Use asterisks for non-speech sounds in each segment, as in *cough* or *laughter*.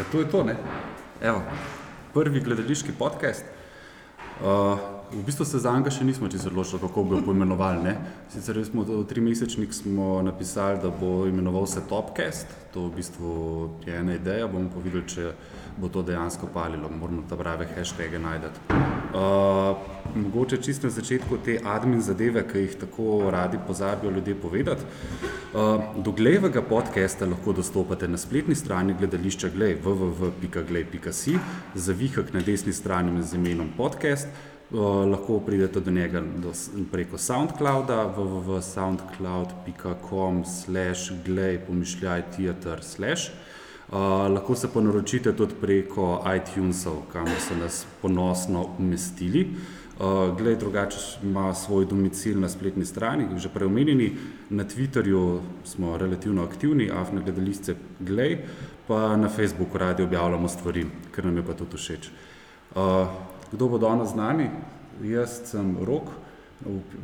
Ja, to je to, ne? Evo, prvi gledališki podcast. Uh, v bistvu se za njega še nismo čisto odločili, kako bi ga poimenovali. Ne? Sicer smo v tri mesečnik napisali, da bo imenoval se Topcast. To v bistvu je ena ideja, bomo pa videli, če bo to dejansko palilo. Moramo ta prave hashtage najti. Uh, mogoče čisto na začetku te admin zadeve, ki jih tako radi pozabijo ljudje povedati. Uh, do Glejevega podcasta lahko dostopate na spletni strani gledališča Glej www.glej.si, zavihak na desni strani z imenom podcast. Uh, lahko pridete do njega do, preko SoundClouda, www.soundcloud.com slash glej pomišljaj teater slash. Uh, lahko se pa naročite tudi preko iTunesov, kamor so nas ponosno umestili. Uh, glej, drugače ima svoj domicil na spletni strani, že prej omenjeni, na Twitterju smo relativno aktivni, afne gledališče Glej, pa na Facebooku radi objavljamo stvari, ker nam je pa tudi všeč. Uh, kdo bo danes z nami? Jaz sem Rok,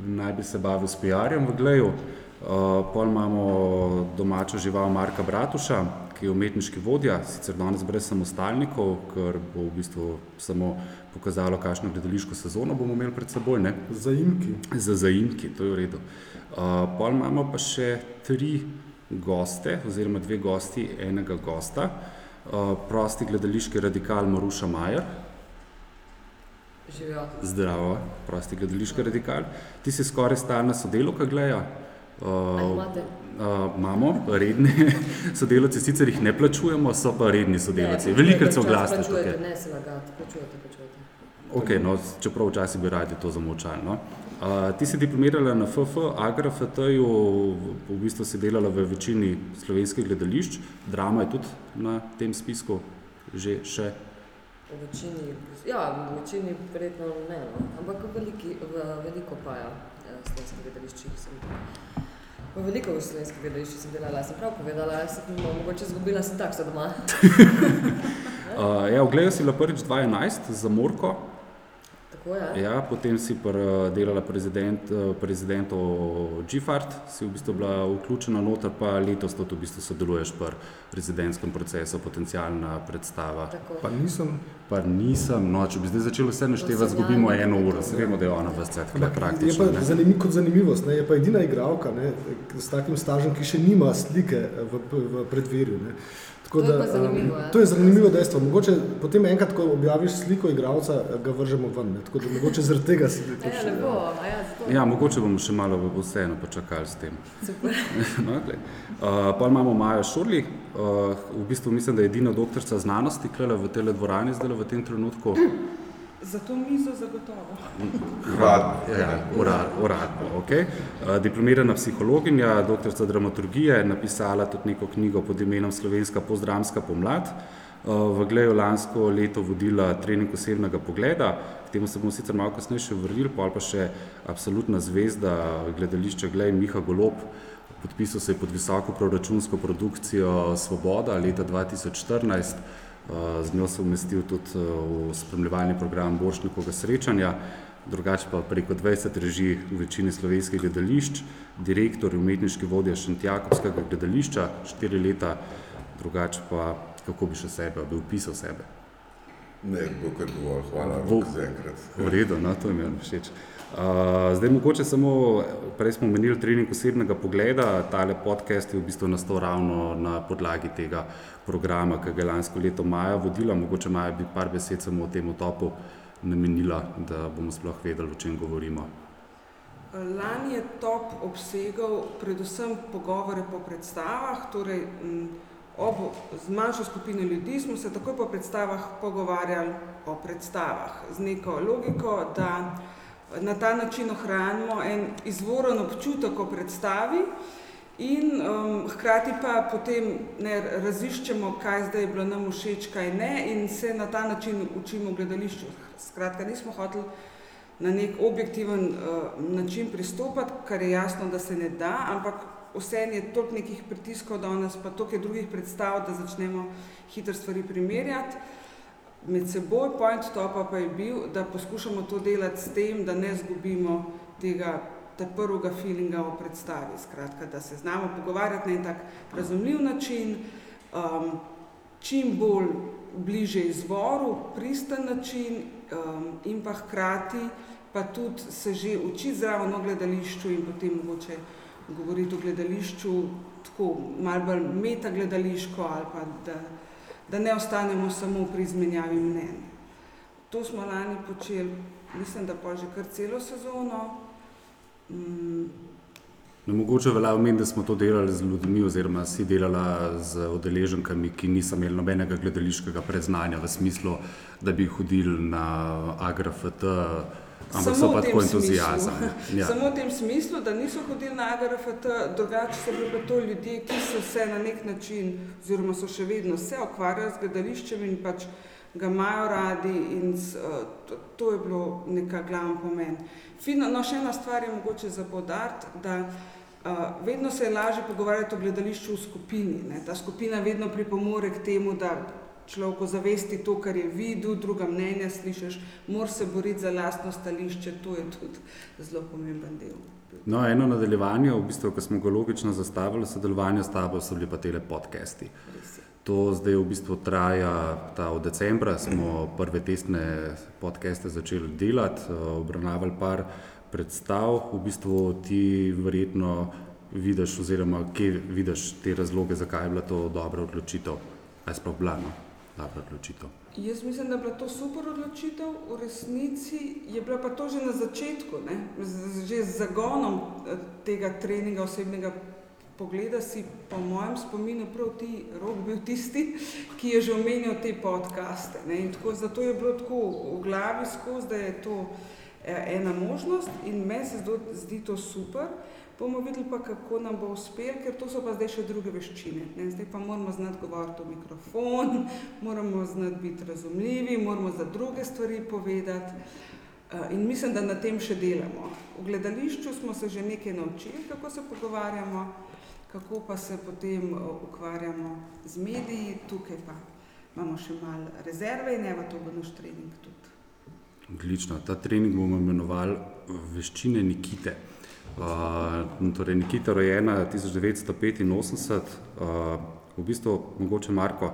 naj bi se bavil s PR-jem v Gleju. Uh, pol imamo domačo žival Marka Bratuša, ki je umetniški vodja, sicer danes brez samostalnikov, ker bo v bistvu samo pokazalo, kakšno gledališko sezono bomo imeli pred seboj. Ne? Zaimki. Za zaimki, to je v redu. Uh, pol imamo pa še tri goste, oziroma dve gosti, enega gosta. Uh, prosti gledališki radikal Maruša Majer. Živijo. Zdravo, prosti gledališki radikal. Ti si skoraj stalna sodelovka Gleja. Ali Uh? Uh, imamo redne *laughs* sodelavce, sicer jih ne plačujemo, so pa redni sodelavci. Ne, Velikokrat so glasni plačujete, tukaj. Ne, se lagati, plačujete, plačujete. Okay, no, čeprav včasih bi radi to zamočali. No. Uh, ti si diplomirala na FF, AgraFT-ju, v bistvu si delala v večini slovenskih gledališč, drama je tudi na tem spisku že še. V večini, ja, v večini verjetno ne, no. ampak v, veliki, v veliko pa ja, ja, slovenskih gledališčih sem. V veliko v slovenskih gledališčih sem delala, sem prav povedala, sem mogoče izgubila *laughs* sem takso doma. Uh, ja, Gleju si bila prvič 2011 za Morko, Tako je. ja, potem si pr, delala prezident, eh, prezidentov GFART, si v bistvu bila vključena noter, pa letos tudi v bistvu sodeluješ pri rezidentskem procesu, potencijalna predstava. Tako. Pa nisem. Pa nisem, no, če bi zdaj začeli vse naštevati, izgubimo eno uro, se vemo, da je ona vse cvet, Ampak je praktično. pa zanimiv, kot zanimivost, ne, je pa edina igralka ne, s takim stažem, ki še nima slike v, v predverju. Ne. Tako To je pa zanimivo, um, ja. to je zanimivo dejstvo. Mogoče potem enkrat, ko objaviš sliko igralca, ga vržemo ven. Ne. Tako da mogoče zaradi tega si A ja, lepo, a ja, zato. Ja, mogoče bomo še malo vseeno počakali s tem. *laughs* No, glej. uh, pa imamo Majo Šurli, uh, v bistvu mislim, da je edina doktorica znanosti, ki je v tej dvorani zdaj v tem trenutku. Za to mizo zagotovo. Uradno. Ja, urad, uradno, okay. uh, diplomirana psihologinja, doktorica dramaturgije, napisala tudi neko knjigo pod imenom Slovenska postdramska pomlad. Uh, v Gleju lansko leto vodila trening osebnega pogleda, k temu se bomo sicer malo kasneje še vrnili, pa pa še absolutna zvezda gledališča Glej Miha Golob, podpisal se je pod visoko proračunsko produkcijo Svoboda leta 2014. Uh, Z njo se umestil tudi uh, v spremljevalni program Boršnikovega srečanja, drugače pa preko 20 režij v večini slovenskih gledališč, direktor in umetniški vodja Šentjakobskega gledališča, štiri leta, drugače pa kako bi še sebe, bi opisal sebe. Ne, bo kar dovolj, hvala Bo- Rok, za enkrat. V redu, no, to mi je všeč. Uh, zdaj, mogoče samo, prej smo omenili trening osebnega pogleda, tale podcast je v bistvu nastal ravno na podlagi tega programa, ki ga je lansko leto Maja vodila. Mogoče Maja bi par besed samo o tem topu namenila, da bomo sploh vedeli, o čem govorimo. Lani je top obsegal predvsem pogovore po predstavah, torej ob, z manjšo skupino ljudi smo se takoj po predstavah pogovarjali o predstavah z neko logiko, da na ta način ohranimo en izvoren občutek o predstavi in um, hkrati pa potem ne raziščemo, kaj zdaj je bilo nam všeč, kaj ne in se na ta način učimo v gledališču. Skratka, nismo hoteli na nek objektiven uh, način pristopati, kar je jasno, da se ne da, ampak vseeno je toliko nekih pritiskov danes, pa toliko drugih predstav, da začnemo hitro stvari primerjati. Med seboj point topa pa je bil, da poskušamo to delati s tem, da ne zgubimo tega ta prvega feelinga o predstavi. Skratka, da se znamo pogovarjati na en tak razumljiv način. Um, čim bolj bliže izvoru, pristen način um, in pa hkrati pa tudi se že učiti zraven o gledališču in potem mogoče govoriti o gledališču tako malo bolj meta gledališko ali pa da, da ne ostanemo samo pri izmenjavi mnen. To smo lani počeli, mislim, da pa že kar celo sezono. Mm, No, mogoče velja omeniti, da smo to delali z ljudmi, oziroma si delala z udeleženkami, ki niso imeli nobenega gledališkega predznanja, v smislu, da bi hodili na AGRFT, ampak Samo so pa tako entuzijazem. smislu. Ja. *laughs* Samo v tem smislu, da niso hodili na AGRFT, drugače so bili pa to ljudje, ki so se na nek način, oziroma so še vedno se ukvarjali z gledališčem in pač ga imajo radi in s, eh, to, to je bilo neka glavni pomen. Fino, no, še ena stvar je mogoče za podariti, da uh, vedno se je lažje pogovarjati o gledališču v skupini. Ne? Ta skupina vedno pripomore k temu, da človek zavesti to, kar je videl, druga mnenja slišiš, mora se boriti za lastno stališče, to je tudi zelo pomemben del. No, eno nadaljevanje, v bistvu, ko smo ga logično zastavili, sodelovanje s tabo so bili pa tele podcasti. Je. To zdaj v bistvu traja, ta od decembra smo prve testne podcaste začeli delati, eh, obravnavali par predstav, v bistvu ti verjetno vidiš, oziroma kje vidiš te razloge, zakaj je bila to dobra odločitev, aj sploh bila no, dobra odločitev. Jaz mislim, da je bila to super odločitev, v resnici je bila pa to že na začetku, ne? Z, že z zagonom eh, tega treninga osebnega pogleda si po mojem spominu prav ti rok bil tisti, ki je že omenjal te podcaste. Ne? In tako, zato je bilo tako v glavi skozi, da je to eh, ena možnost in meni se zdi to super. Bomo videli pa, kako nam bo uspelo, ker to so pa zdaj še druge veščine. Ne? Zdaj pa moramo znati govoriti v mikrofon, moramo znati biti razumljivi, moramo za druge stvari povedati. Eh, In mislim, da na tem še delamo. V gledališču smo se že nekaj naučili, kako se pogovarjamo, kako pa se potem eh, ukvarjamo z mediji, tukaj pa imamo še malo rezerve in evo to bo naš trening tudi. Odlično. Ta trening bomo imenovali Veščine Nikite. Uh, torej Nikita rojena 1985, uh, v bistvu mogoče Marko,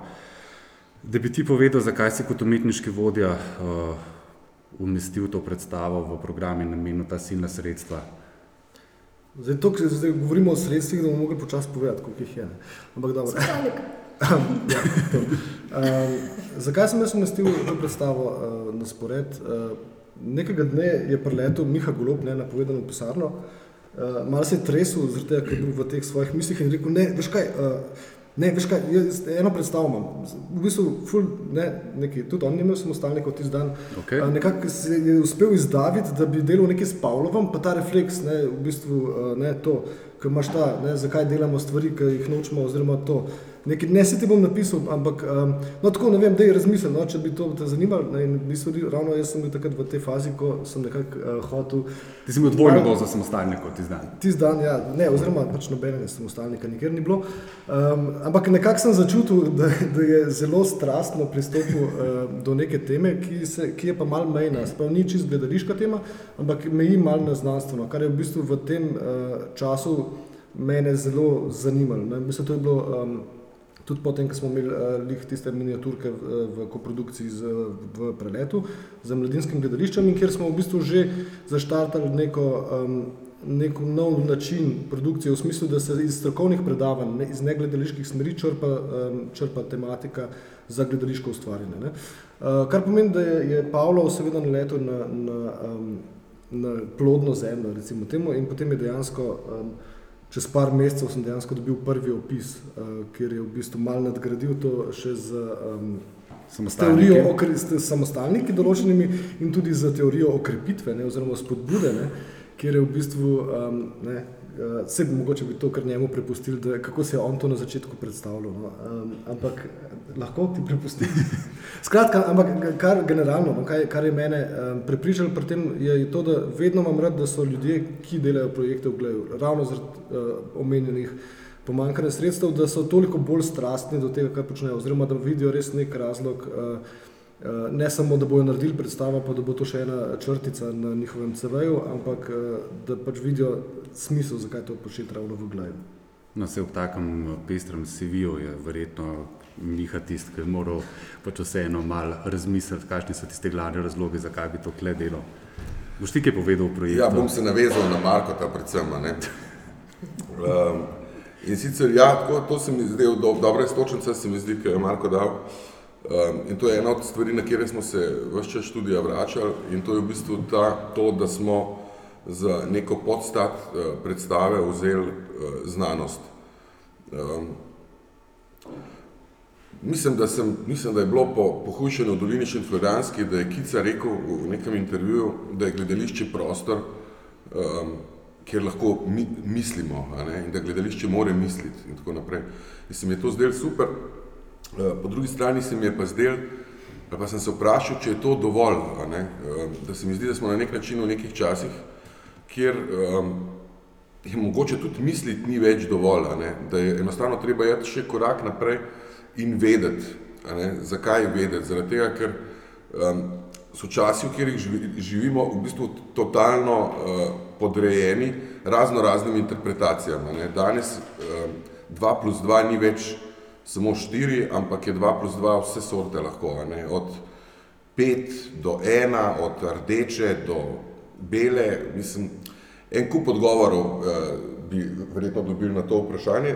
da bi ti povedal, zakaj si kot umetniški vodja uh, umestil to predstavo v program in namenil ta silna sredstva. Zdaj, to, ko zdaj govorimo o sredstvih, da bomo mogli počasi povedati, koliko jih je. Ne? Ampak dobro. *laughs* Ja, to. um, zakaj sem jaz umestil to predstavo uh, na spored? Uh, nekega dne je preletel Miha Golob, ne napovedan v pisarno. Uh, malo se je tresel, zaradi tega, ker je bil v teh svojih mislih in rekel: Ne, veš kaj, uh, ne, veš kaj jaz eno predstavo imam. V bistvu, ful, ne, neki, tudi on ni imel samostalnika v tisti dan. Okay. Uh, nekako se je uspel izdaviti, da bi delal nekaj s Pavlovom, pa ta refleks, ne, v bistvu, uh, ne, to, ki imaš ta, ne, zakaj delamo stvari, ki jih nočemo, oziroma to. Nekaj, ne se ti bom napisal, ampak um, no, tako ne vem, da je razmislil, no, če bi to te zanimalo. Ne, in v bistvu, ravno jaz sem bil takrat v tej fazi, ko sem nekako uh, hotel. Ti si imel dvojno dozo samostalnikov ti zdaj. Tisti dan, ja, ne, oziroma pač nobenega samostalnika nikjer ni bilo. Um, ampak nekako sem začutil, da, da je zelo strastno pristopil uh, do neke teme, ki, se, ki je pa mal mejna. Sprav ni čist gledališka tema, ampak meji mal na znanstveno, kar je v bistvu v tem uh, času mene zelo zanimalo. Ne. Mislim, to je bilo. Um, Tudi potem, ko smo imeli uh, tiste miniaturke v, v koprodukciji z, v preletu za mladinskim gledališčem, in kjer smo v bistvu že zaštartali neko, um, neko nov način produkcije, v smislu, da se iz strokovnih predavanj, ne, iz negledaliških smeri črpa, um, črpa tematika za gledališko ustvarjanje. Ne. Uh, kar pomeni, da je, je Pavlo seveda naletel na, na, um, na plodno zemljo, recimo temu, in potem je dejansko. Um, Čez par mesecev sem dejansko dobil prvi opis, uh, kjer je v bistvu malo nadgradil to še z um, teorijo o samostalniki določenimi in tudi z teorijo okrepitve ne, oziroma spodbude, ne, kjer je v bistvu, um, ne, uh, se bi mogoče bi to kar njemu prepustili, da, kako se je on to na začetku predstavljal. No, um, ampak lahko ti prepustim. *laughs* Skratka, ampak kar generalno, no, kaj, kar je mene um, prepričalo pri tem, je to, da vedno imam rad, da so ljudje, ki delajo projekte v Gleju, ravno zaradi uh, omenjenih pomankanja sredstev, da so toliko bolj strastni do tega, kar počnejo, oziroma da vidijo res nek razlog, uh, uh, ne samo, da bojo naredili predstavo, pa da bo to še ena črtica na njihovem CV-ju, ampak uh, da pač vidijo smisel, zakaj to početi ravno v Gleju. No, se ob takem pestrem CV-ju je verjetno Miha tisti, ki je moral pač vseeno malo razmisliti, kakšni so tiste glavne razloge, zakaj bi to kle delo. Boš ti kaj povedal o projektu? Ja, bom se navezal na Markota predvsem. a Ne? Um, in sicer, ja, tako, to se mi zdi, do, dobra istočnica se mi zdi, ki je Marko dal. Um, in to je ena od stvari, na kjer smo se vse čas študija vračali in to je v bistvu ta, to, da smo za neko podstat uh, predstave vzeli uh, znanost. Um, Mislim da, sem, mislim, da je bilo po pohujšanju v Dolini Šentflorjanski, da je Kica rekel v nekem intervjuju, da je gledališče prostor, um, kjer lahko mi, mislimo in da gledališče more misliti in tako naprej. In se mi je to zdelo super. Uh, po drugi strani se mi je pa zdelo, pa sem se vprašal, če je to dovolj, um, da se mi zdi, da smo na nek način v nekih časih, kjer um, je mogoče tudi misliti ni več dovolj, da je enostavno treba jeti še korak naprej in vedeti. Ne, zakaj vedeti? Zaradi tega, ker um, so časi, v katerih živi, živimo, v bistvu totalno uh, podrejeni razno raznim interpretacijam. Ne. Danes um, 2 plus 2 ni več samo 4, ampak je 2 plus 2 vse sorte lahko. Ne. Od 5 do 1, od rdeče do bele, mislim, en kup odgovorov uh, bi verjetno dobili na to vprašanje.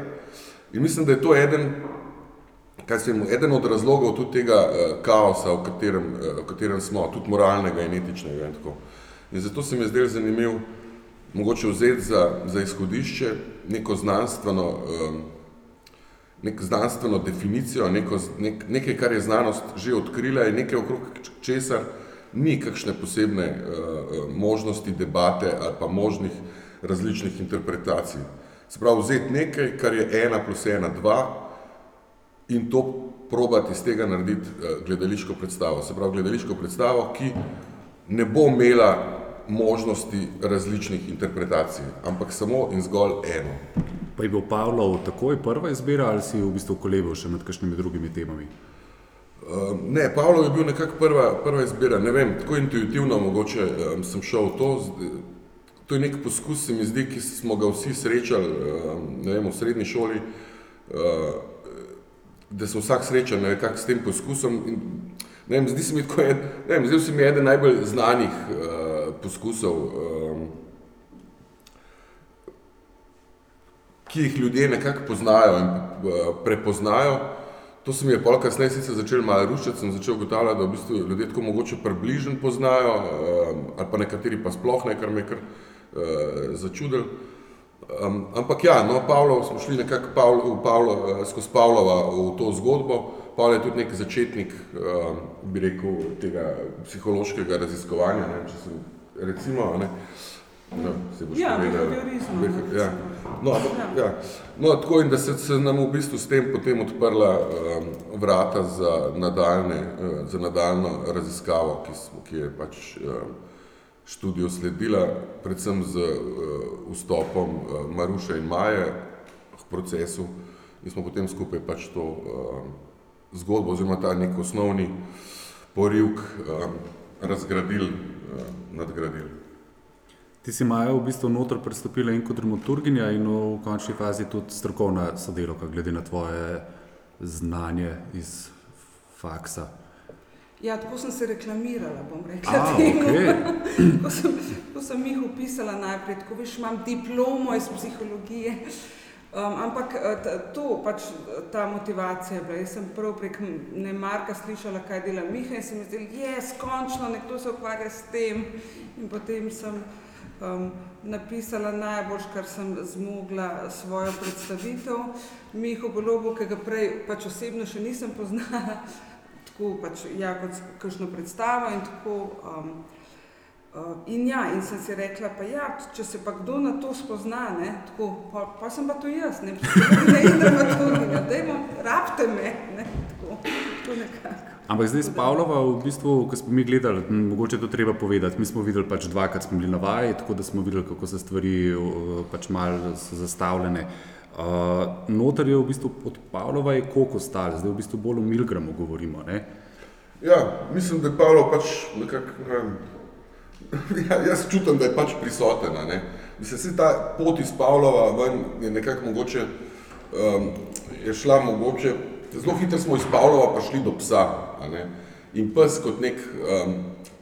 In mislim, da je to eden kaj se jim, eden od razlogov tudi tega uh, kaosa, v katerem, uh, v katerem smo, tudi moralnega in etičnega in tako. In zato se mi je zdel zanimiv mogoče vzeti za, za izhodišče neko znanstveno, um, nek znanstveno definicijo, neko, nek, nekaj, kar je znanost že odkrila in nekaj okrog česar ni kakšne posebne uh, možnosti debate ali pa možnih različnih interpretacij. Se pravi, vzeti nekaj, kar je ena plus ena, dva, in to probati iz tega narediti uh, gledališko predstavo. Se pravi, gledališko predstavo, ki ne bo imela možnosti različnih interpretacij, ampak samo in zgolj eno. Pa je bil Pavlov takoj prva izbira ali si v bistvu kolebil še med kakšnimi drugimi temami? Uh, ne, Pavlov je bil nekako prva, prva izbira, ne vem, tako intuitivno mogoče um, sem šel v to. To je nek poskus, se mi zdi, ki smo ga vsi srečali, um, ne vem, v srednji šoli, uh, da sem vsak srečen nekako s tem poskusom. In, ne vem, zdi se mi tako, en, ne vem, zdaj se mi je eden najbolj znanih uh, poskusov, um, ki jih ljudje nekako poznajo in uh, prepoznajo. To se mi je pol kasneje sicer začel malo ruščati, sem začel ugotavljati, da v bistvu ljudje tako mogoče približno poznajo, um, ali pa nekateri pa sploh ne, kar me je kar uh, začudilo. Um, ampak ja, no, Pavlov, smo šli nekako Pavlo, Pavlo, skozi Pavlova v to zgodbo. Pavel je tudi nek začetnik, um, bi rekel, tega psihološkega raziskovanja. Ne, če sem, recimo, ne, no, se boš Ja, povedal. behaviorizma, Beha- Ja. recimo. No, ampak, ja. no, tako in da se, se nam v bistvu s tem potem odprla um, vrata za, nadaljne, uh, za nadaljno raziskavo, ki, smo, ki je pač um, študijo sledila, predvsem z uh, vstopom uh, Maruše in Maje v procesu in smo potem skupaj pač to um, zgodbo oziroma ta nek osnovni porivk um, razgradili, um, nadgradili. Ti si Maja v bistvu noter prestopila in kot dramaturginja in v končni fazi tudi strokovna sodelovka, glede na tvoje znanje iz faksa. Ja, tako sem se reklamirala, bom rekla. A, temu. okej. *laughs* ko, sem, ko sem jih upisala najprej, tako veš, imam diplomo iz psihologije. Um, ampak eh, to, pač ta motivacija je bila. Jaz sem prvo prek ne Marka slišala, kaj dela Miha in se mi zdelo, jes, končno nekdo se ukvarja s tem. In potem sem um, napisala najbolj, kar sem zmogla svojo predstavitev. Miho Golobo, ki ga prej pač osebno še nisem poznala, tako pač ja, kot kakšno predstavo in tako. Um, Uh, in ja, in sem si rekla, pa ja, če se pa kdo na to spozna, ne, tako, pa, pa sem pa to jaz, ne, ne in dramaturginja, dajmo, rabte me, ne, tako, tako nekako. Ampak zdaj s Pavlova, v bistvu, ko smo mi gledali, m, mogoče to treba povedati. Mi smo videli pač dvakrat, smo bili na vaji, tako da smo videli, kako se stvari pač malo so zastavljene. Uh, noter je v bistvu od Pavlova je koliko ostalo, zdaj v bistvu bolj o Milgramu govorimo. Ne? Ja, mislim, da je Pavlo pač nekako, ne vem, *laughs* ja, jaz čutim, da je pač prisoten. Mislim, se ta pot iz Pavlova ven je nekako mogoče um, je šla mogoče, zelo hitro smo iz Pavlova prišli do psa. In pes kot nek um,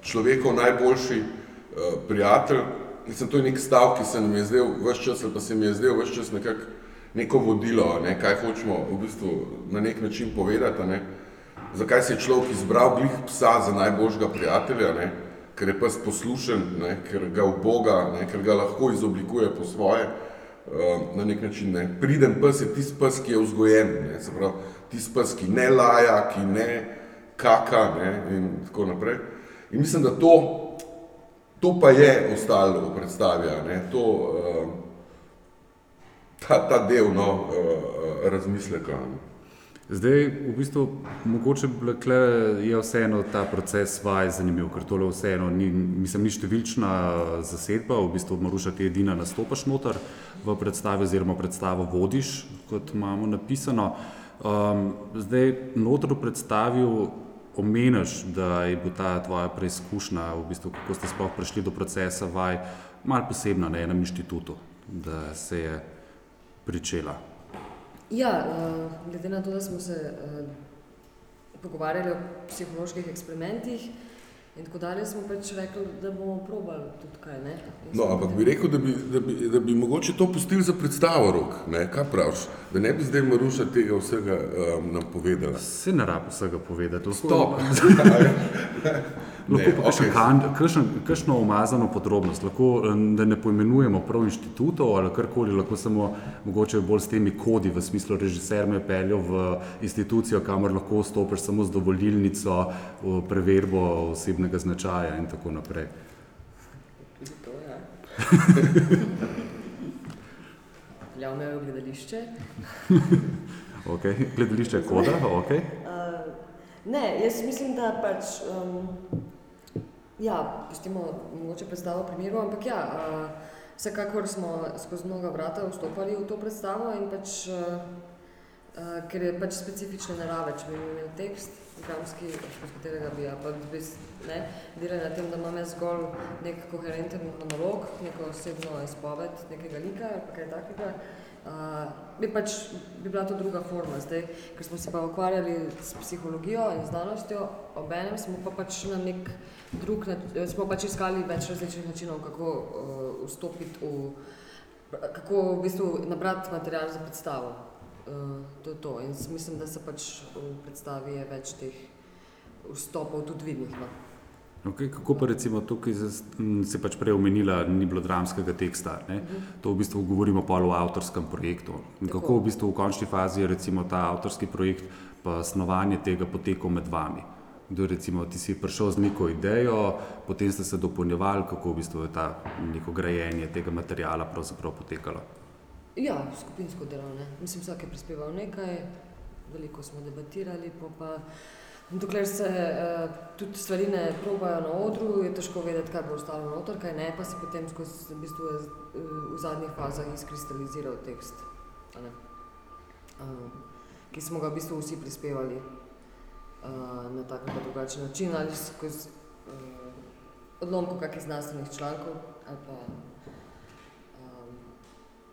človekov najboljši uh, prijatelj, mislim, to je nek stav, ki se nam je zdel vse čas, ali pa se mi je zdel vse čas nekako neko vodilo, ne? kaj hočemo v bistvu na nek način povedati. Ne? Zakaj se je človek izbral glih psa za najboljšega prijatelja, ne? ker je pes poslušen, ne? ker ga uboga, ne? ker ga lahko izoblikuje po svoje, uh, na nek način. Ne? Priden pes je tisti pes, ki je vzgojen, ne? se pravi, tisti pes, ki ne laja, ki ne kaka ne? in tako naprej. In mislim, da to, to pa je ostalo v predstavi, to, uh, ta, ta del no, uh, razmisleka. Ne? Zdaj, v bistvu, mogoče je vseeno ta proces vaj zanimiv, ker tole vseeno ni, mislim, ni številčna zasedba, v bistvu Maruša ti edina nastopaš noter v predstavi oziroma predstavo vodiš, kot imamo napisano. Um, zdaj, noter v predstavi omeniš, da je bila ta tvoja preizkušnja, v bistvu, kako ste sploh prišli do procesa vaj, mal posebna na enem inštitutu, da se je pričela. Ja, uh, glede na to, da smo se uh, pogovarjali o psiholoških eksperimentih in tako dalje, smo pač rekli, da bomo probali tudi kaj. Ne? In No, ampak bi rekel, da bi, da bi, da bi mogoče to pustili za predstavo rok, ne? kaj praviš? Da ne bi zdaj Maruša tega vsega um, nam povedala. Se ne rabi vsega povedati. Lahko, Stop! *laughs* Lahko Ne, pa kakšen okej. kan- kakšen- kakšno umazano podrobnost, lahko eh, da ne poimenujemo prav inštitutov ali karkoli, lahko samo mogoče bolj s temi kodi, v smislu režiser me je peljal v institucijo, kamor lahko vstopiš samo z dovolilnico, preverbo osebnega značaja in tako naprej. To, ja. Peljal me je v gledališče. *laughs* Okay. Gledališče je koda, okay. *laughs* Uh, ne, jaz mislim, da pač. Um, ja, pustimo mogoče predstavo v primeru, ampak ja, uh, vsekakor smo skozi mnoga vrata vstopali v to predstavo in pač. Uh, Uh, ker je pač specifične narave, če bi imel tekst, dramski, skozi katerega bi ja, pa bi ne, delali na tem, da imam jaz zgolj nek koherenten monolog, neko osebno izpoved nekega lika ali kaj takega, uh, bi pač bi bila to druga forma. Zdaj, ker smo se pa ukvarjali s psihologijo in znanostjo, obenem smo pa pač na nek drug smo pač iskali več različnih načinov, kako uh, vstopiti v, kako v bistvu nabrati material za predstavo. Uh, to je to. In mislim, da se pač v predstavi je več teh vstopov tudi vidnih. No. Okay, kako pa recimo tukaj zas- m, si pač prej omenila, ni bilo dramskega teksta. Ne? To v bistvu govorimo pa o avtorskem projektu. In Tako. kako v bistvu v končni fazi je recimo ta avtorski projekt pa snovanje tega potekal med vami. Recimo ti si prišel z neko idejo, potem ste se dopolnjevali, kako v bistvu je ta neko grajenje tega materijala pravzaprav potekalo. Ja, skupinsko delo. Ne. Mislim, vsak je prispeval nekaj, veliko smo debatirali, pa pa dokler se uh, tudi stvari ne probajo na odru, je težko vedeti, kaj bo ostalo noter, kaj ne, pa se potem skozi v, bistvu, uh, v zadnjih fazah izkristaliziral tekst, ne, uh, ki smo ga v bistvu vsi prispevali uh, na tak ali drugačen način, ali skozi uh, odlomkov kakih znanstvenih člankov ali pa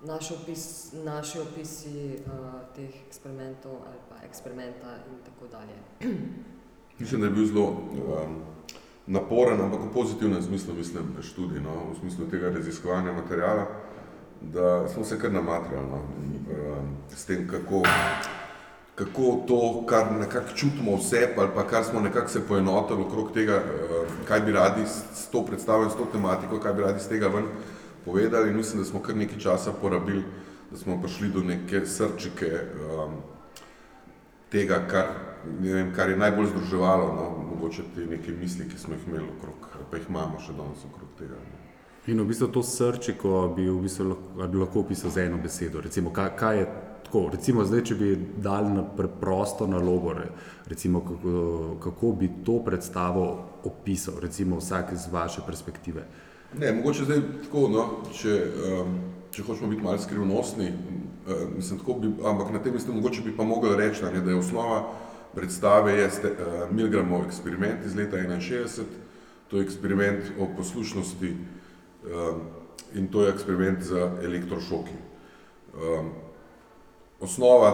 naš opis, naši opisi uh, teh eksperimentov ali pa eksperimenta in tako dalje. *clears throat* Mislim, da je bil zelo um, naporen, ampak v pozitivnem smislu, mislim, študij, no, v smislu tega raziskovanja materijala, da smo se kar namatrali no, um, s tem, kako, kako to, kar nekako čutimo vse, ali pa kar smo nekako se poenotili okrog tega, um, kaj bi radi s, to predstavo in s to tematiko, kaj bi radi z tega ven povedali. In mislim, da smo kar nekaj časa porabili, da smo prišli do neke srčike um, tega, kar, ne vem, kar je najbolj združevalo, no, mogoče te neke misli, ki smo jih imeli okrog, pa jih imamo še danes okrog tega. No. In v bistvu to srčiko bi, v bistvu lahko, bi lahko opisal z eno besedo. Recimo, kaj, kaj je tako? Recimo, zdaj, če bi dali na preprosto nalogo, re- recimo, kako, kako bi to predstavo opisal, recimo vsak iz vaše perspektive. Ne, mogoče zdaj tako, no, če, um, če hočemo biti malo skrivnostni, uh, mislim, tako bi, ampak na tem mestu mogoče bi pa mogli reči, ne, da je osnova predstave je ste, uh, Milgramov eksperiment iz leta 61, to je eksperiment o poslušnosti um, in to je eksperiment z elektrošoki. Um, osnova,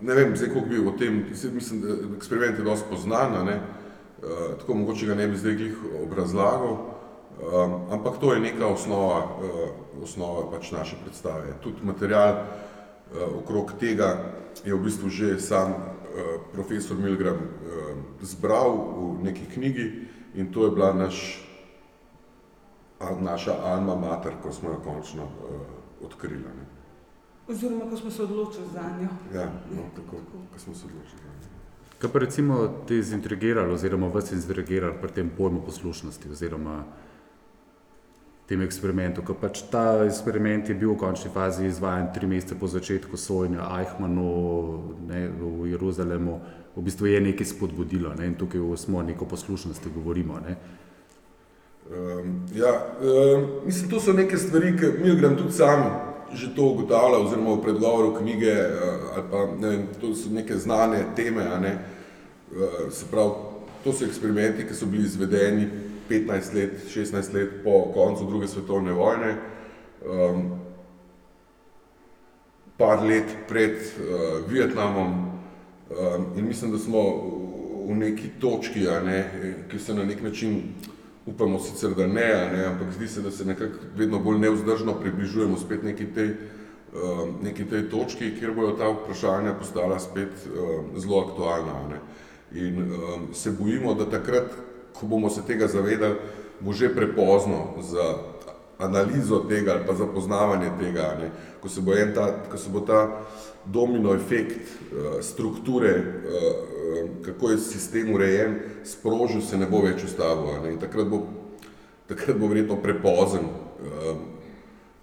ne vem, zdaj koliko bi o tem, mislim, eksperiment je dosti poznan, ne, uh, tako mogoče ga ne bi zdaj glih obrazlagal, um, ampak to je neka osnova, uh, osnova pač naše predstave. Tudi material uh, okrog tega je v bistvu že sam uh, profesor Milgram uh, zbral v neki knjigi in to je bila naš, a, naša alma mater, ko smo jo končno uh, odkrili. Ne. Oziroma, ko smo se odločili za njo. Ja, no, tako, ko smo se odločili. za njo. Kaj pa recimo te zintrigiralo, oziroma vas intrigiralo pri tem pojmu poslušnosti, oziroma tem eksperimentu? Ker pač ta eksperiment je bil v končni fazi izvajan tri mesece po začetku sojenja ne, v Jeruzalemu, v bistvu je nekaj spodbudilo ne, in tukaj smo neko poslušnosti govorimo. Ne. Um, ja, um, mislim, to so neke stvari, ki mi grem tudi sam že to ugotavlja, oziroma v predgovoru knjige, uh, ali pa ne vem, to so neke znane teme, ne. Uh, se pravi, to so eksperimenti, ki so bili izvedeni 15 let, 16 let po koncu druge svetovne vojne, um, par let pred uh, Vietnamom um, in mislim, da smo v neki točki, a ne, ki se na nek način upamo sicer, da ne, ne, ampak zdi se, da se nekako vedno bolj nevzdržno približujemo spet neki tej, um, neki tej točki, kjer bojo ta vprašanja postala spet um, zelo aktualna. In um, se bojimo, da takrat, ko bomo se tega zavedali, bo že prepozno za analizo tega ali pa za poznavanje tega, ne. Ko, se bo ta, ko se bo ta domino efekt uh, strukture uh, kako je sistem urejen, sprožil, se ne bo več ustavil. Ne? In takrat bo, takrat bo verjetno prepozen um,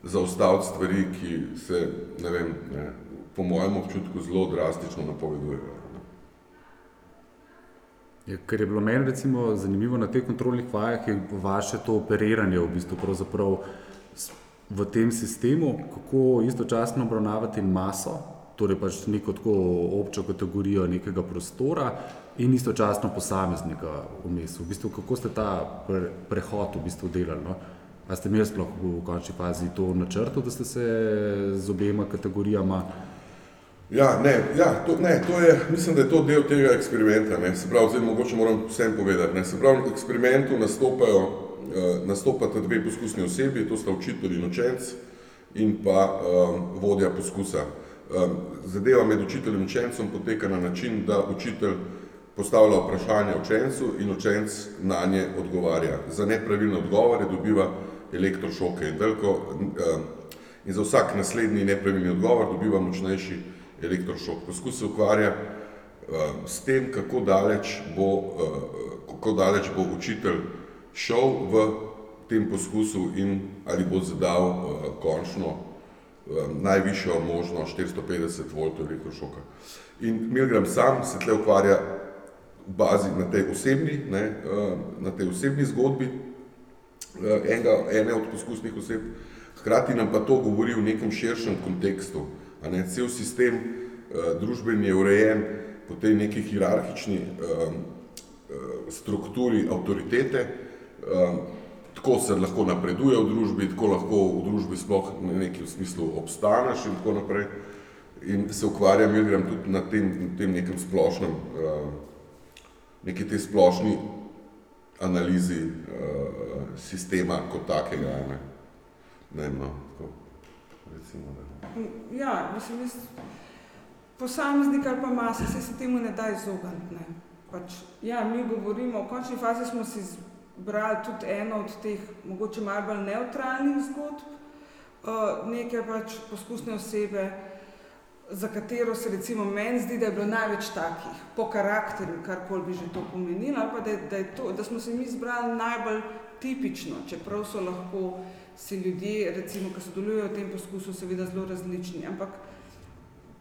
zaustaviti stvari, ki se, ne vem, ne, po mojem občutku zelo drastično napovedujejo. Ja, ker je bilo meni recimo zanimivo na teh kontrolnih vajah, je vaše to operiranje v bistvu pravzaprav v tem sistemu, kako istočasno obravnavati maso, torej pač neko tako občo kategorijo nekega prostora in istočasno posameznika vmes. V bistvu, kako ste ta pre, prehod v bistvu delali? No? A ste imeli sploh v končni fazi to načrto, da ste se z obema kategorijama? Ja, ne, ja, to, ne, to je, mislim, da je to del tega eksperimenta. Ne. Se pravi, zdaj mogoče moram vsem povedati. Ne. Se pravi, v eksperimentu nastopajo, uh, nastopata dve poskusni osebi, to sta učitelj in učenc in pa um, vodja poskusa. Um, zadeva med učiteljem in učencem poteka na način, da učitelj postavlja vprašanje učencu in učenc na nje odgovarja. Za nepravilne odgovore dobiva elektrošoke in, veliko, um, in za vsak naslednji nepravilni odgovor dobiva močnejši elektrošok. Poskus se ukvarja um, s tem, kako daleč, bo, uh, kako daleč bo učitelj šel v tem poskusu in ali bo zadal uh, končno najvišjo možno 450 V elektrošoka. In Milgram sam se tle ukvarja v bazi na tej osebni, ne, na tej osebni zgodbi enega, ene od poskusnih oseb, hkrati nam pa to govori v nekem širšem kontekstu. Ne, cel sistem uh, družbeni je urejen po tej neki hierarhični um, strukturi avtoritete, um, tako se lahko napreduje v družbi, tako lahko v družbi sploh na neki smislu obstaneš in tako naprej. In se ukvarjam, igram tudi na tem, na tem nekem splošnem, uh, neki tej splošni analizi uh, sistema kot takega. Ne, ne no, tako, recimo, da. Ja, mislim, jaz, posameznik ali pa masa, se se temu ne da izogniti. Ne. Pač, ja, mi govorimo, v končni fazi smo si brali tudi eno od teh, mogoče malo bolj neutralnih zgodb, uh, neke pač poskusne osebe, za katero se recimo meni zdi, da je bilo največ takih, po karakterju, karkoli bi že to pomenilo, ali pa da, da, to, da smo se mi izbrali najbolj tipično, čeprav so lahko si ljudje, recimo, ki sodelujejo v tem poskusu, seveda zelo različni. Ampak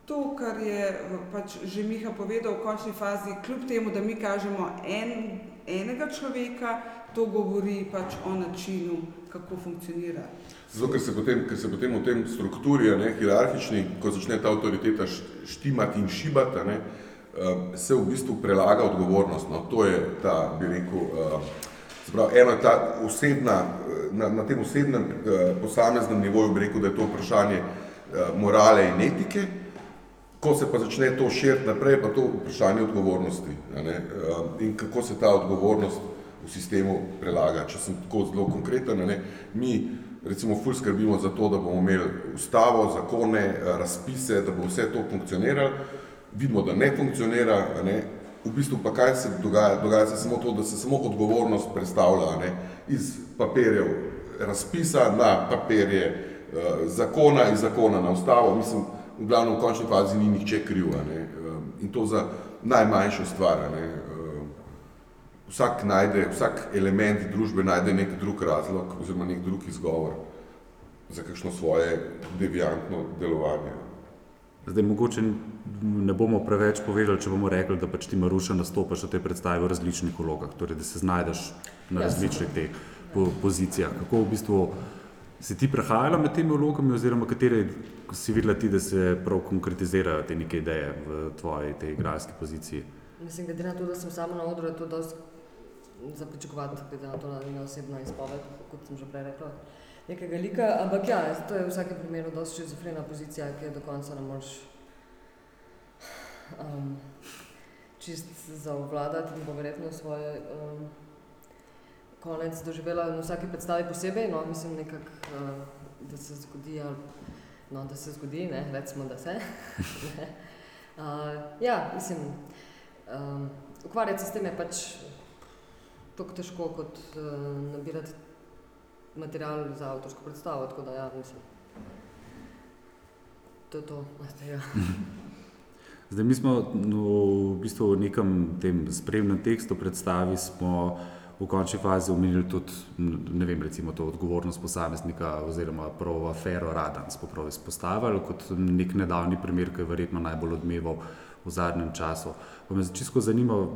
to, kar je pač že Miha povedal v končni fazi, kljub temu, da mi kažemo en, enega človeka, to govori pač o načinu, kako funkcionira. Zato, ker se potem, ker se potem v tem strukturi, ne, hierarhični, ko začne ta avtoriteta štimati in šibati, ne, eh, se v bistvu prelaga odgovornost. No. To je ta, bi rekel, zbrav, eh, ena ta osebna, na, na tem osebnem posameznem nivoju bi rekel, da je to vprašanje morale in etike. Ko se pa začne to širiti naprej, pa to vprašanje odgovornosti ne, um, in kako se ta odgovornost v sistemu prelaga. Če sem tako zelo konkreten, ne, mi recimo ful skrbimo za to, da bomo imeli ustavo, zakone, razpise, da bo vse to funkcioniralo. Vidimo, da ne funkcionira, ne, v bistvu pa kaj se dogaja? Dogaja se samo to, da se samo odgovornost predstavlja ne, iz papirjev razpisa na papirje uh, zakona, iz zakona na ustavo. Mislim, v glavnem v končni fazi ni nihče kriv. Ne? Um, in to za najmanjšo stvar. Ne? Um, vsak, najde, vsak element družbe najde nek drug razlog oziroma nek drug izgovor za kakšno svoje deviantno delovanje. Zdaj, mogoče ne bomo preveč povedali, če bomo rekli, da pač ti Maruša nastopaš v tej predstavi v različnih vlogah, torej da se znajdeš na Ja, različnih teh po, pozicijah. Kako v bistvu si ti prehajala med temi vlogami, oziroma katere si videla ti, da se prav konkretizirajo te neke ideje v tvoji tej igralski poziciji? Mislim, glede na to, da sem sama na odru, je to dosti za pričakovati, glede na to, da ni osebna izpoved, kot sem že prej rekla. Nekega lika, ampak ja, to je v vsakem primeru dosti šizofrena pozicija, ki je do konca ne moreš um, čist zaobvladati in bo verjetno svoj um, konec doživela na vsaki predstavi posebej, no, mislim nekako, uh, da se zgodi, ali, no, da se zgodi, ne, recimo, da se. *laughs* uh, ja, mislim, um, ukvarjati se s tem je pač tako težko, kot uh, nabirati material za avtorsko predstavo, tako da ja, mislim. To je to, tega. *laughs* Zdaj, mi smo no, v bistvu v nekem tem spremnem tekstu predstavi smo v končni fazi omenili tudi, ne vem, recimo to odgovornost posameznika oziroma prav afero Radan smo prav izpostavili kot nek nedavni primer, ki je verjetno najbolj odmeval v zadnjem času. Pa me čisto zanima,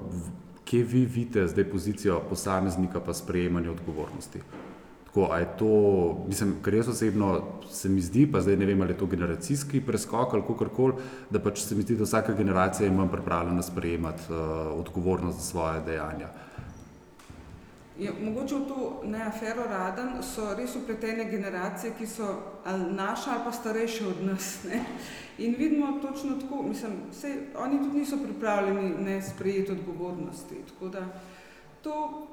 kje vi vidite zdaj pozicijo posameznika pa sprejemanje odgovornosti. Tako, je to, mislim, kar jaz osebno se mi zdi, pa zdaj ne vem, ali je to generacijski preskok ali kakorkoli, da pač se mi zdi, da vsaka generacija je manj pripravljena sprejemati uh, odgovornost za svoje dejanja. Je, mogoče v to ne afero raden so res upletene generacije, ki so ali naše ali pa starejše od nas. Ne? In vidimo točno tako, mislim, sej, oni tudi niso pripravljeni ne sprejeti odgovornosti. Tako da to,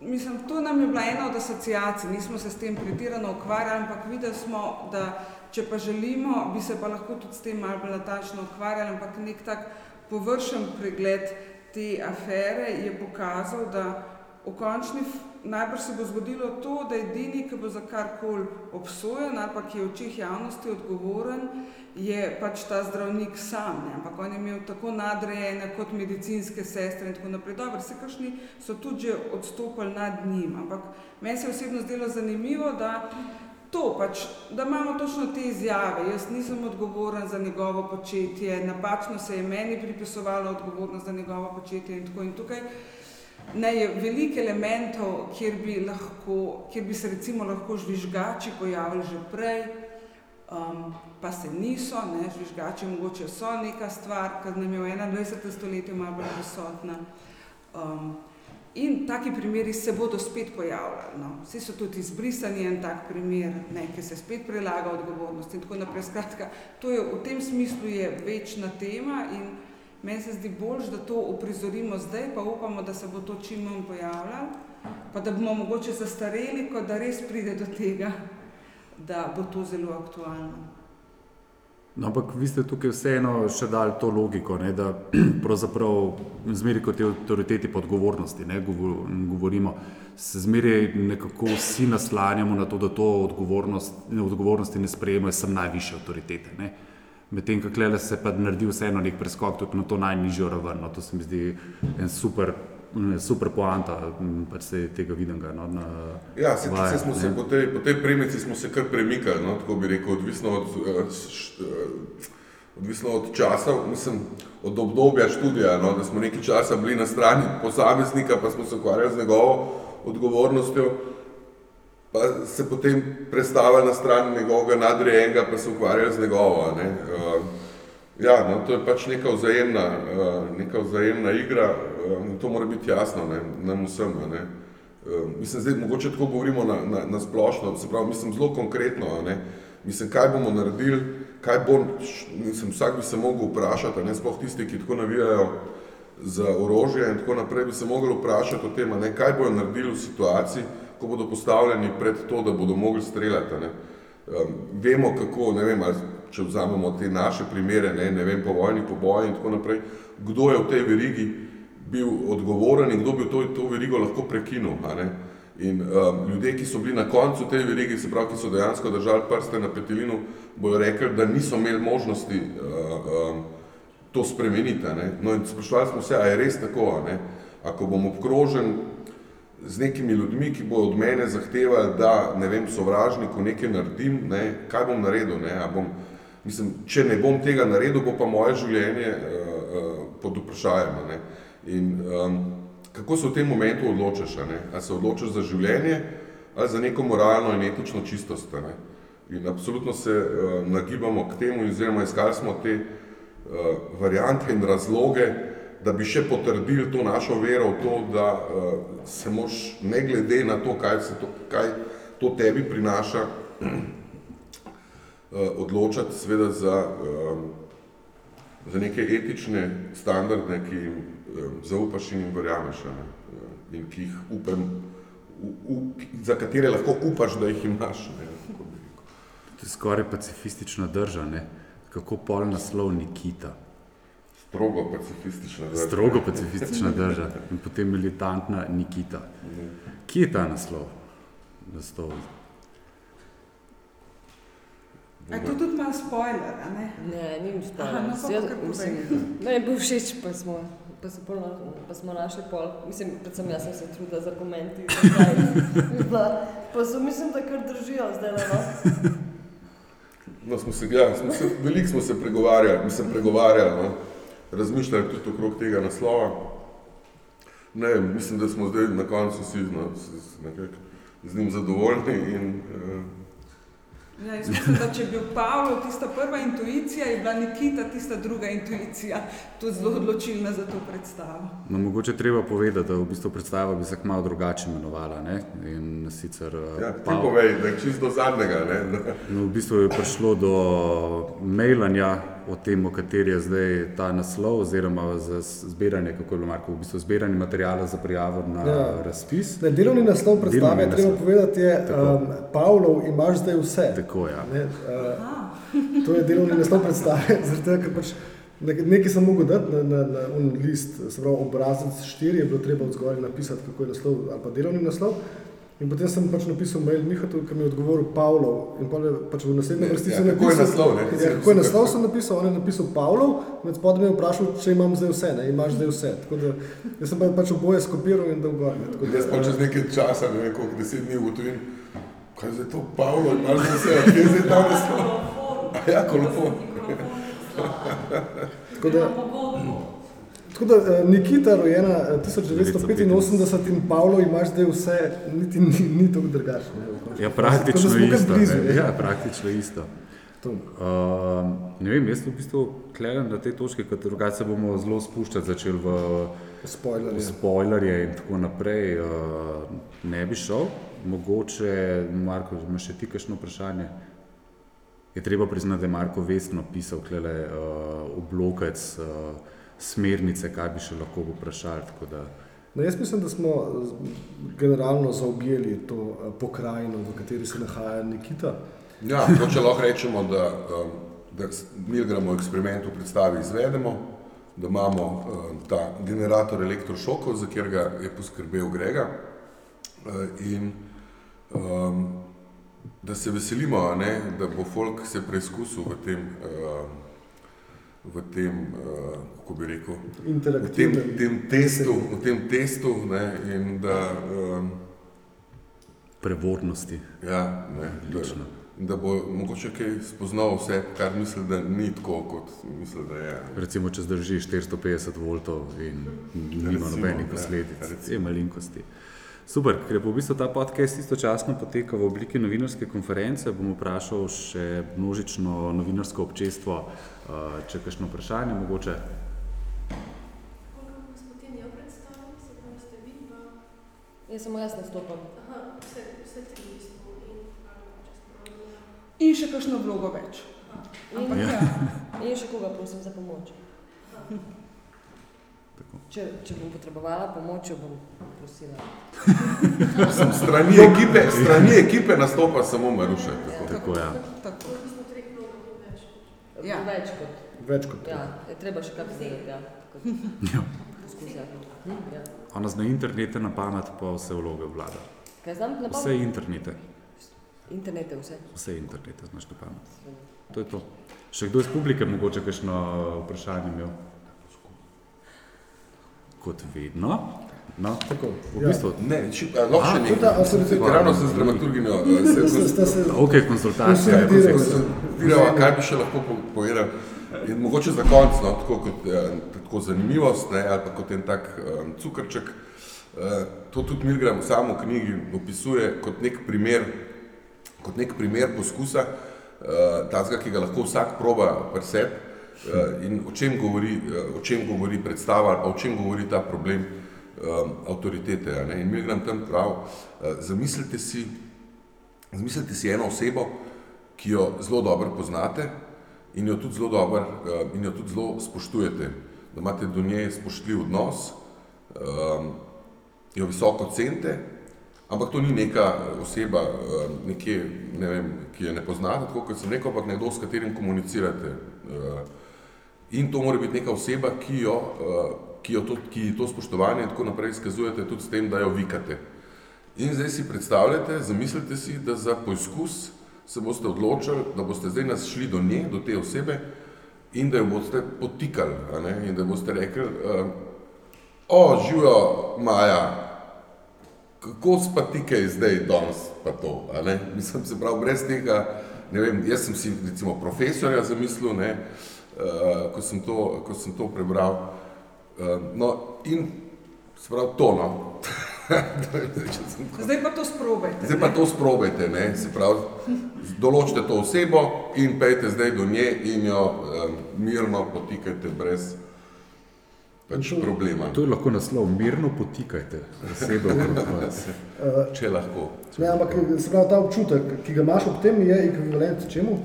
mislim, to nam je bila ena od asociacij, nismo se s tem pretirano ukvarjali, ampak videli smo, da če pa želimo, bi se pa lahko tudi s tem malo bolj natančno ukvarjali, ampak nek tak površen pregled te afere je pokazal, da v končni f- najbrž se bo zgodilo to, da edini, ki bo za karkoli obsojen ali pa ki je v očeh javnosti odgovoren, je pač ta zdravnik sam. Ne? Ampak on je imel tako nadrejene kot medicinske sestre in tako naprej. Dobro, se kakšni so tudi že odstopili nad njim, ampak meni se je osebno zdelo zanimivo, da To pač, da imamo točno te izjave. Jaz nisem odgovoren za njegovo početje, napačno se je meni pripisovalo odgovornost za njegovo početje in tako in tukaj. Ne, je veliko elementov, kjer bi, lahko, kjer bi se recimo lahko žvižgači pojavili že prej, um, pa se niso. Ne, žvižgači mogoče so neka stvar, ker nam je v 21. stoletju malo bolj prisotna. Um, in taki primeri se bodo spet pojavljali. No. Vsi so tudi izbrisani en tak primer, ne, ki se spet prelaga odgovornost in tako naprej. Skratka, to je v tem smislu je večna tema in meni se zdi bolj, da to uprizorimo zdaj, pa upamo, da se bo to čim manj pojavljalo, pa da bomo mogoče zastareli, kot da res pride do tega, da bo to zelo aktualno. No, ampak vi ste tukaj vseeno še dali to logiko, ne, da *clears throat* pravzaprav zmeraj kot te avtoriteti po odgovornosti ne, govor- govorimo, se zmeraj nekako vsi naslanjamo na to, da to odgovornost, odgovornosti ne sprejemajo sem najvišje avtoritete. Ne. Medtem, ko klele se pa naredi vseeno nek preskok tudi na to najnižjo raven. No, to se mi zdi en super, super poanta, m, pač se tega vidim. No, na Ja, se, vajah, se se po tej, po tej premici smo se kar premikali, no, tako bi rekel, odvisno od, eh, š- eh, odvisno od časa, mislim, od obdobja študija, no, da smo nekaj časa bili na strani posameznika, pa smo se ukvarjali z njegovo odgovornostjo, pa se potem prestavili na stran njegovega nadrejenega, pa se ukvarjali z njegovo. Ne. Uh, ja, no, to je pač neka vzajemna, uh, neka vzajemna igra, uh, to mora biti jasno ne, nam vsem. Ne. Uh, mislim, zdaj mogoče tako govorimo na, na, na splošno, se pravi, mislim zelo konkretno. Ne. Mislim, kaj bomo naredili, kaj bo, mislim, vsak bi se mogel vprašati, ne sploh tisti, ki tako navijajo za orožje in tako naprej, bi se mogli vprašati o tem, ne, kaj bodo naredili v situaciji, ko bodo postavljeni pred to, da bodo mogli streljati. Ne. Um, vemo, kako, ne vem, če vzamemo te naše primere, ne, ne vem, povojni poboji in tako naprej, kdo je v tej verigi bil odgovoren in kdo bi to, to verigo lahko prekinil. In um, ljudje, ki so bili na koncu te verigi, se pravi, ki so dejansko držali prste na petelinu, bojo rekli, da niso imeli možnosti uh, um, to spremeniti. No in sprašvali smo se, a je res tako, a ne? Ako bom obkrožen z nekimi ljudmi, ki bodo od mene zahtevali, da ne vem, sovražniku nekaj naredim, ne, kaj bom naredil, ne, a bom, mislim, če ne bom tega naredil, bo pa moje življenje uh, uh, pod vprašajem. a Ne. In um, kako se v tem momentu ne? ali se odločaš za življenje ali za neko moralno in etično čistost. Ne? In absolutno se uh, nagibamo k temu, oziroma iskali smo te uh, variante in razloge, da bi še potrdili to našo vero v to, da uh, se moš ne glede na to, kaj, to, kaj to tebi prinaša, uh, *clears throat* odločati seveda za, um, za neke etične standarde, ki jim um, zaupaš in jim verjameš, ne? Uh, in ki jih upam, u, u, za katere lahko upaš, da jih imaš. Ne? To je skoraj pacifistična drža, ne? kako pol naslov Nikita. Strogo pacifistična država. Strogo pacifistična drža in potem militantna Nikita. Kje je ta naslov? naslov? A je to tudi malo spoiler, a ne? Ne, ni mi Aha, no, pa kar povej. Meni je bil všeč, pa smo, pa so pol, pa smo našli pol. Mislim, predvsem jaz sem se trudila z argumenti. *laughs* bila- Pa so, mislim, da kar držijo zdaj. No. No, smo se, ja, smo se, veliko smo se pregovarjali, mislim, pregovarjali, no. Razmišljali tudi okrog tega naslova. Ne, mislim, da smo zdaj na koncu vsi no, z njim zadovoljni in uh, Ja, jaz mislim, da če bi bil Pavlo tista prva intuicija, je bila Nikita tista druga intuicija, tudi zelo odločilna za to predstavo. No, mogoče treba povedati, da v bistvu predstava bi se kmalo drugače imenovala. Ne? In sicer eh, ja, ti Pav- povej, da je čisto do zadnjega. Ne, No, v bistvu je prišlo do mailanja o tem, o kateri je zdaj ta naslov, oziroma za zbiranje, kako je bilo Marko, v bistvu zbiranje materijala za prijavo na Ja. razpis. Ne, delovni naslov predstave, Delovni treba naslov. povedati, je Tako. um, Pavlov, imaš zdaj vse. Tako, ja. Ne, uh, *laughs* to je delovni naslov predstave, *laughs* zaradi tega, ker pač nek- nekaj sem mogel dati na, na, na un list, se pravi obrazec 4 je bilo treba od zgoraj napisati, kako je naslov ali pa delovni naslov. In potem sem pač napisal mail Mihatu, ki mi je odgovoril Pavlov. In pol je pač v naslednjem Ne, vrstici ja, kako je naslov, ne? Ja, kako je naslov sem napisal, on je napisal Pavlov, med spodaj me je vprašal, če imam zdaj vse, ne, imaš zdaj vse. Tako da jaz sem pa pač oboje skopiral in dal gor. ne, tako da- jaz pa čez nekaj časa, ne vem koliko, deset dni ugotovim, kaj je zdaj to Pavlo, imaš za vse, kje je zdaj ta naslov? A Ja, kolofon. Tako da, tako da eh, Nikita, rojena eh, 1985 in Pavlo imaš zdaj vse, niti ni, ni tako drugačno. ne, Ja, Tako praktično kar isto. blizu, ne. Ja, praktično isto. To. Uh, ne vem, jaz v bistvu klenem na te točke, ker drugače bomo zelo spuščati začeli v, Spoiler. v je. spoilerje in tako naprej. Uh, ne bi šel, mogoče, Marko, imaš še ti kakšno vprašanje? Je treba priznati, da je Marko vestno pisal klele uh, oblokec, uh, smernice, kaj bi še lahko vprašali. tako da- No, jaz mislim, da smo generalno zaobjeli to eh, pokrajino, v kateri se nahaja Nikita. Ja, to če lahko rečemo, da, um, da s- miligramo eksperiment v predstavi izvedemo, da imamo um, ta generator elektrošokov, za katerega je poskrbel Grega uh, in um, da se veselimo, a ne, da bo folk se preizkusil v tem, um, v tem uh, kako bi rekel, v tem, tem testu, v tem testu ne, in da, um, Prevodnosti. ja, ne, da, Odlično. da bo mogoče kaj spoznal vse, kar misli, da ni tako, kot misli, da je. Recimo, če zdrži 450 voltov in nima Recimo, nobenih ja, posledic, recimo. te malenkosti. Super, ker je po v bistvu ta podcast istočasno poteka v obliki novinarske konference, bom vprašal še množično novinarsko občestvo, eh, če je kakšno vprašanje, mogoče. Koliko potem je v predstavi, se pravi, ste vi dva? Jaz samo jaz nastopam. Aha, vse, vse tri in malo. in še kakšno vlogo več. Ampak In, ja. in še koga prosim za pomoč. Če, če bom potrebovala pomoč, jo bom prosila. Sem strani ekipe, strani ekipe nastopa samo Maruša. Tako. Tako, ja. Tako. Koliko smo treh vlogov več? Ja. Več kot. Več kot Ja, je treba še kaj vzeti. Ja. Ja. Hm, ja. Ona zna internete na pamet, pa vse vloge vlada. Kaj znam na Vse internete, Internet je vse. vse internete znaš na pamet. To je to. Še kdo iz publike mogoče kakšno vprašanje imel? Kot vedno. No, Tako, v ja. bistvu, Ne, če, a, lahko še A, tudi ta- a se nekaj. recimo- Ravno sem z dramaturginjo eh, se ste se- ok, konsultacija. Konsultirala, kaj bi še lahko po- povedal. In mogoče za konec, no, tako kot eh, tako zanimivost, ne, ali pa kot en tak um, cukrček. Eh, to tudi Milgram sam v knjigi opisuje kot nek primer, kot nek primer poskusa, uh, tazga, ki ga lahko vsak proba pri sebi uh, in o čem, govori, uh, o čem govori predstava ali pa o čem govori ta problem um, avtoritete. Ne? In Milgram tam pravi, uh, zamislite si, zamislite si eno osebo, ki jo zelo dobro poznate in jo tudi zelo dobro uh, in jo tudi zelo spoštujete, da imate do nje spoštljiv odnos, um, jo visoko cenite, ampak to ni neka oseba, uh, nekje, ne vem, ki je ne poznate, tako kot sem rekel, ampak nekdo, s katerim komunicirate. Uh, in to mora biti neka oseba, ki jo, uh, ki to, ki to spoštovanje in tako naprej izkazujete tudi s tem, da jo vikate. In zdaj si predstavljate, zamislite si, da za poizkus se boste odločili, da boste zdaj nas šli do nje, do te osebe in da jo boste potikali. In da boste rekli, uh, o, živijo Maja, kako pa ti kaj zdaj danes pa to. Mislim, se pravi, brez tega, ne vem, jaz sem si recimo profesorja zamislil, ne? Uh, ko, sem to, ko sem to prebral. Uh, no, in se pravi, to no. Če *laughs* Zdaj pa to sprobajte. Zdaj pa to sprobajte, ne? se pravi, določite to osebo in pejte zdaj do nje in jo um, mirno potikajte brez pač problema, To je lahko naslov, mirno potikajte osebe okrog *laughs* vas. Uh, če lahko. ne, ampak se pravi, ta občutek, ki ga imaš ob tem, je ekvivalent čemu?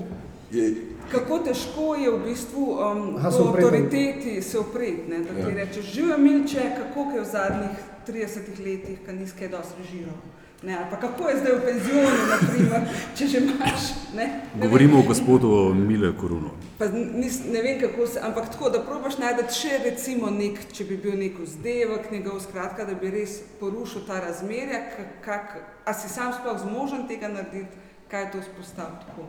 Je, Kako težko je v bistvu um, Aha, upreti. avtoriteti se opreti, ne, da ti Ja. rečeš, živijo milče, kako je v zadnjih 30 letih, ki nisi kaj dosti režiral. Ne, ali pa kako je zdaj v penzionu, naprimer, *laughs* če že imaš. Ne, ne vem. Govorimo o gospodu Mile Korunu. Pa nis, ne vem, kako se, ampak tako, da probaš najti še recimo nek, če bi bil nek vzdevek njegov, skratka, da bi res porušil ta razmerja, kak, a si sam sploh zmožen tega narediti, kaj je to spostaviti tako.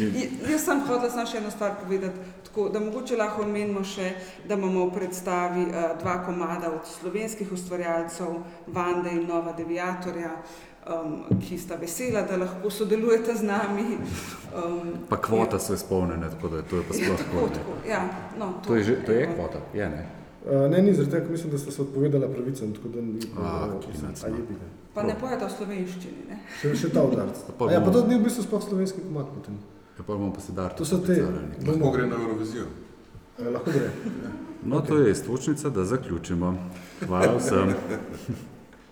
Ja. *laughs* Jaz sem hotela samo še eno stvar povedati, tako, da mogoče lahko omenimo še, da imamo v predstavi uh, dva komada od slovenskih ustvarjalcev, Vande in Nova Deviatorja, um, ki sta vesela, da lahko sodelujete z nami. Um, Pa kvota so izpolnjene, tako da to je pa Ja, sploh tako, tako. ja, no, To je, že, to je kvota, je ne? Uh, ne, ni zaradi tega, mislim, da ste se odpovedala pravicam, tako da ni Ah, bilo kinec, Pa ne pojete v slovenščini. Ne? Še, še ta udarc. Pa A Ja, pa to ni v bistvu sploh slovenski komad potem. Ja, pa bomo pa se dar. To so te. lahko gre na Eurovizijo. Eh, Lahko gre. No, to je istočnica, da zaključimo. Hvala vsem. *laughs*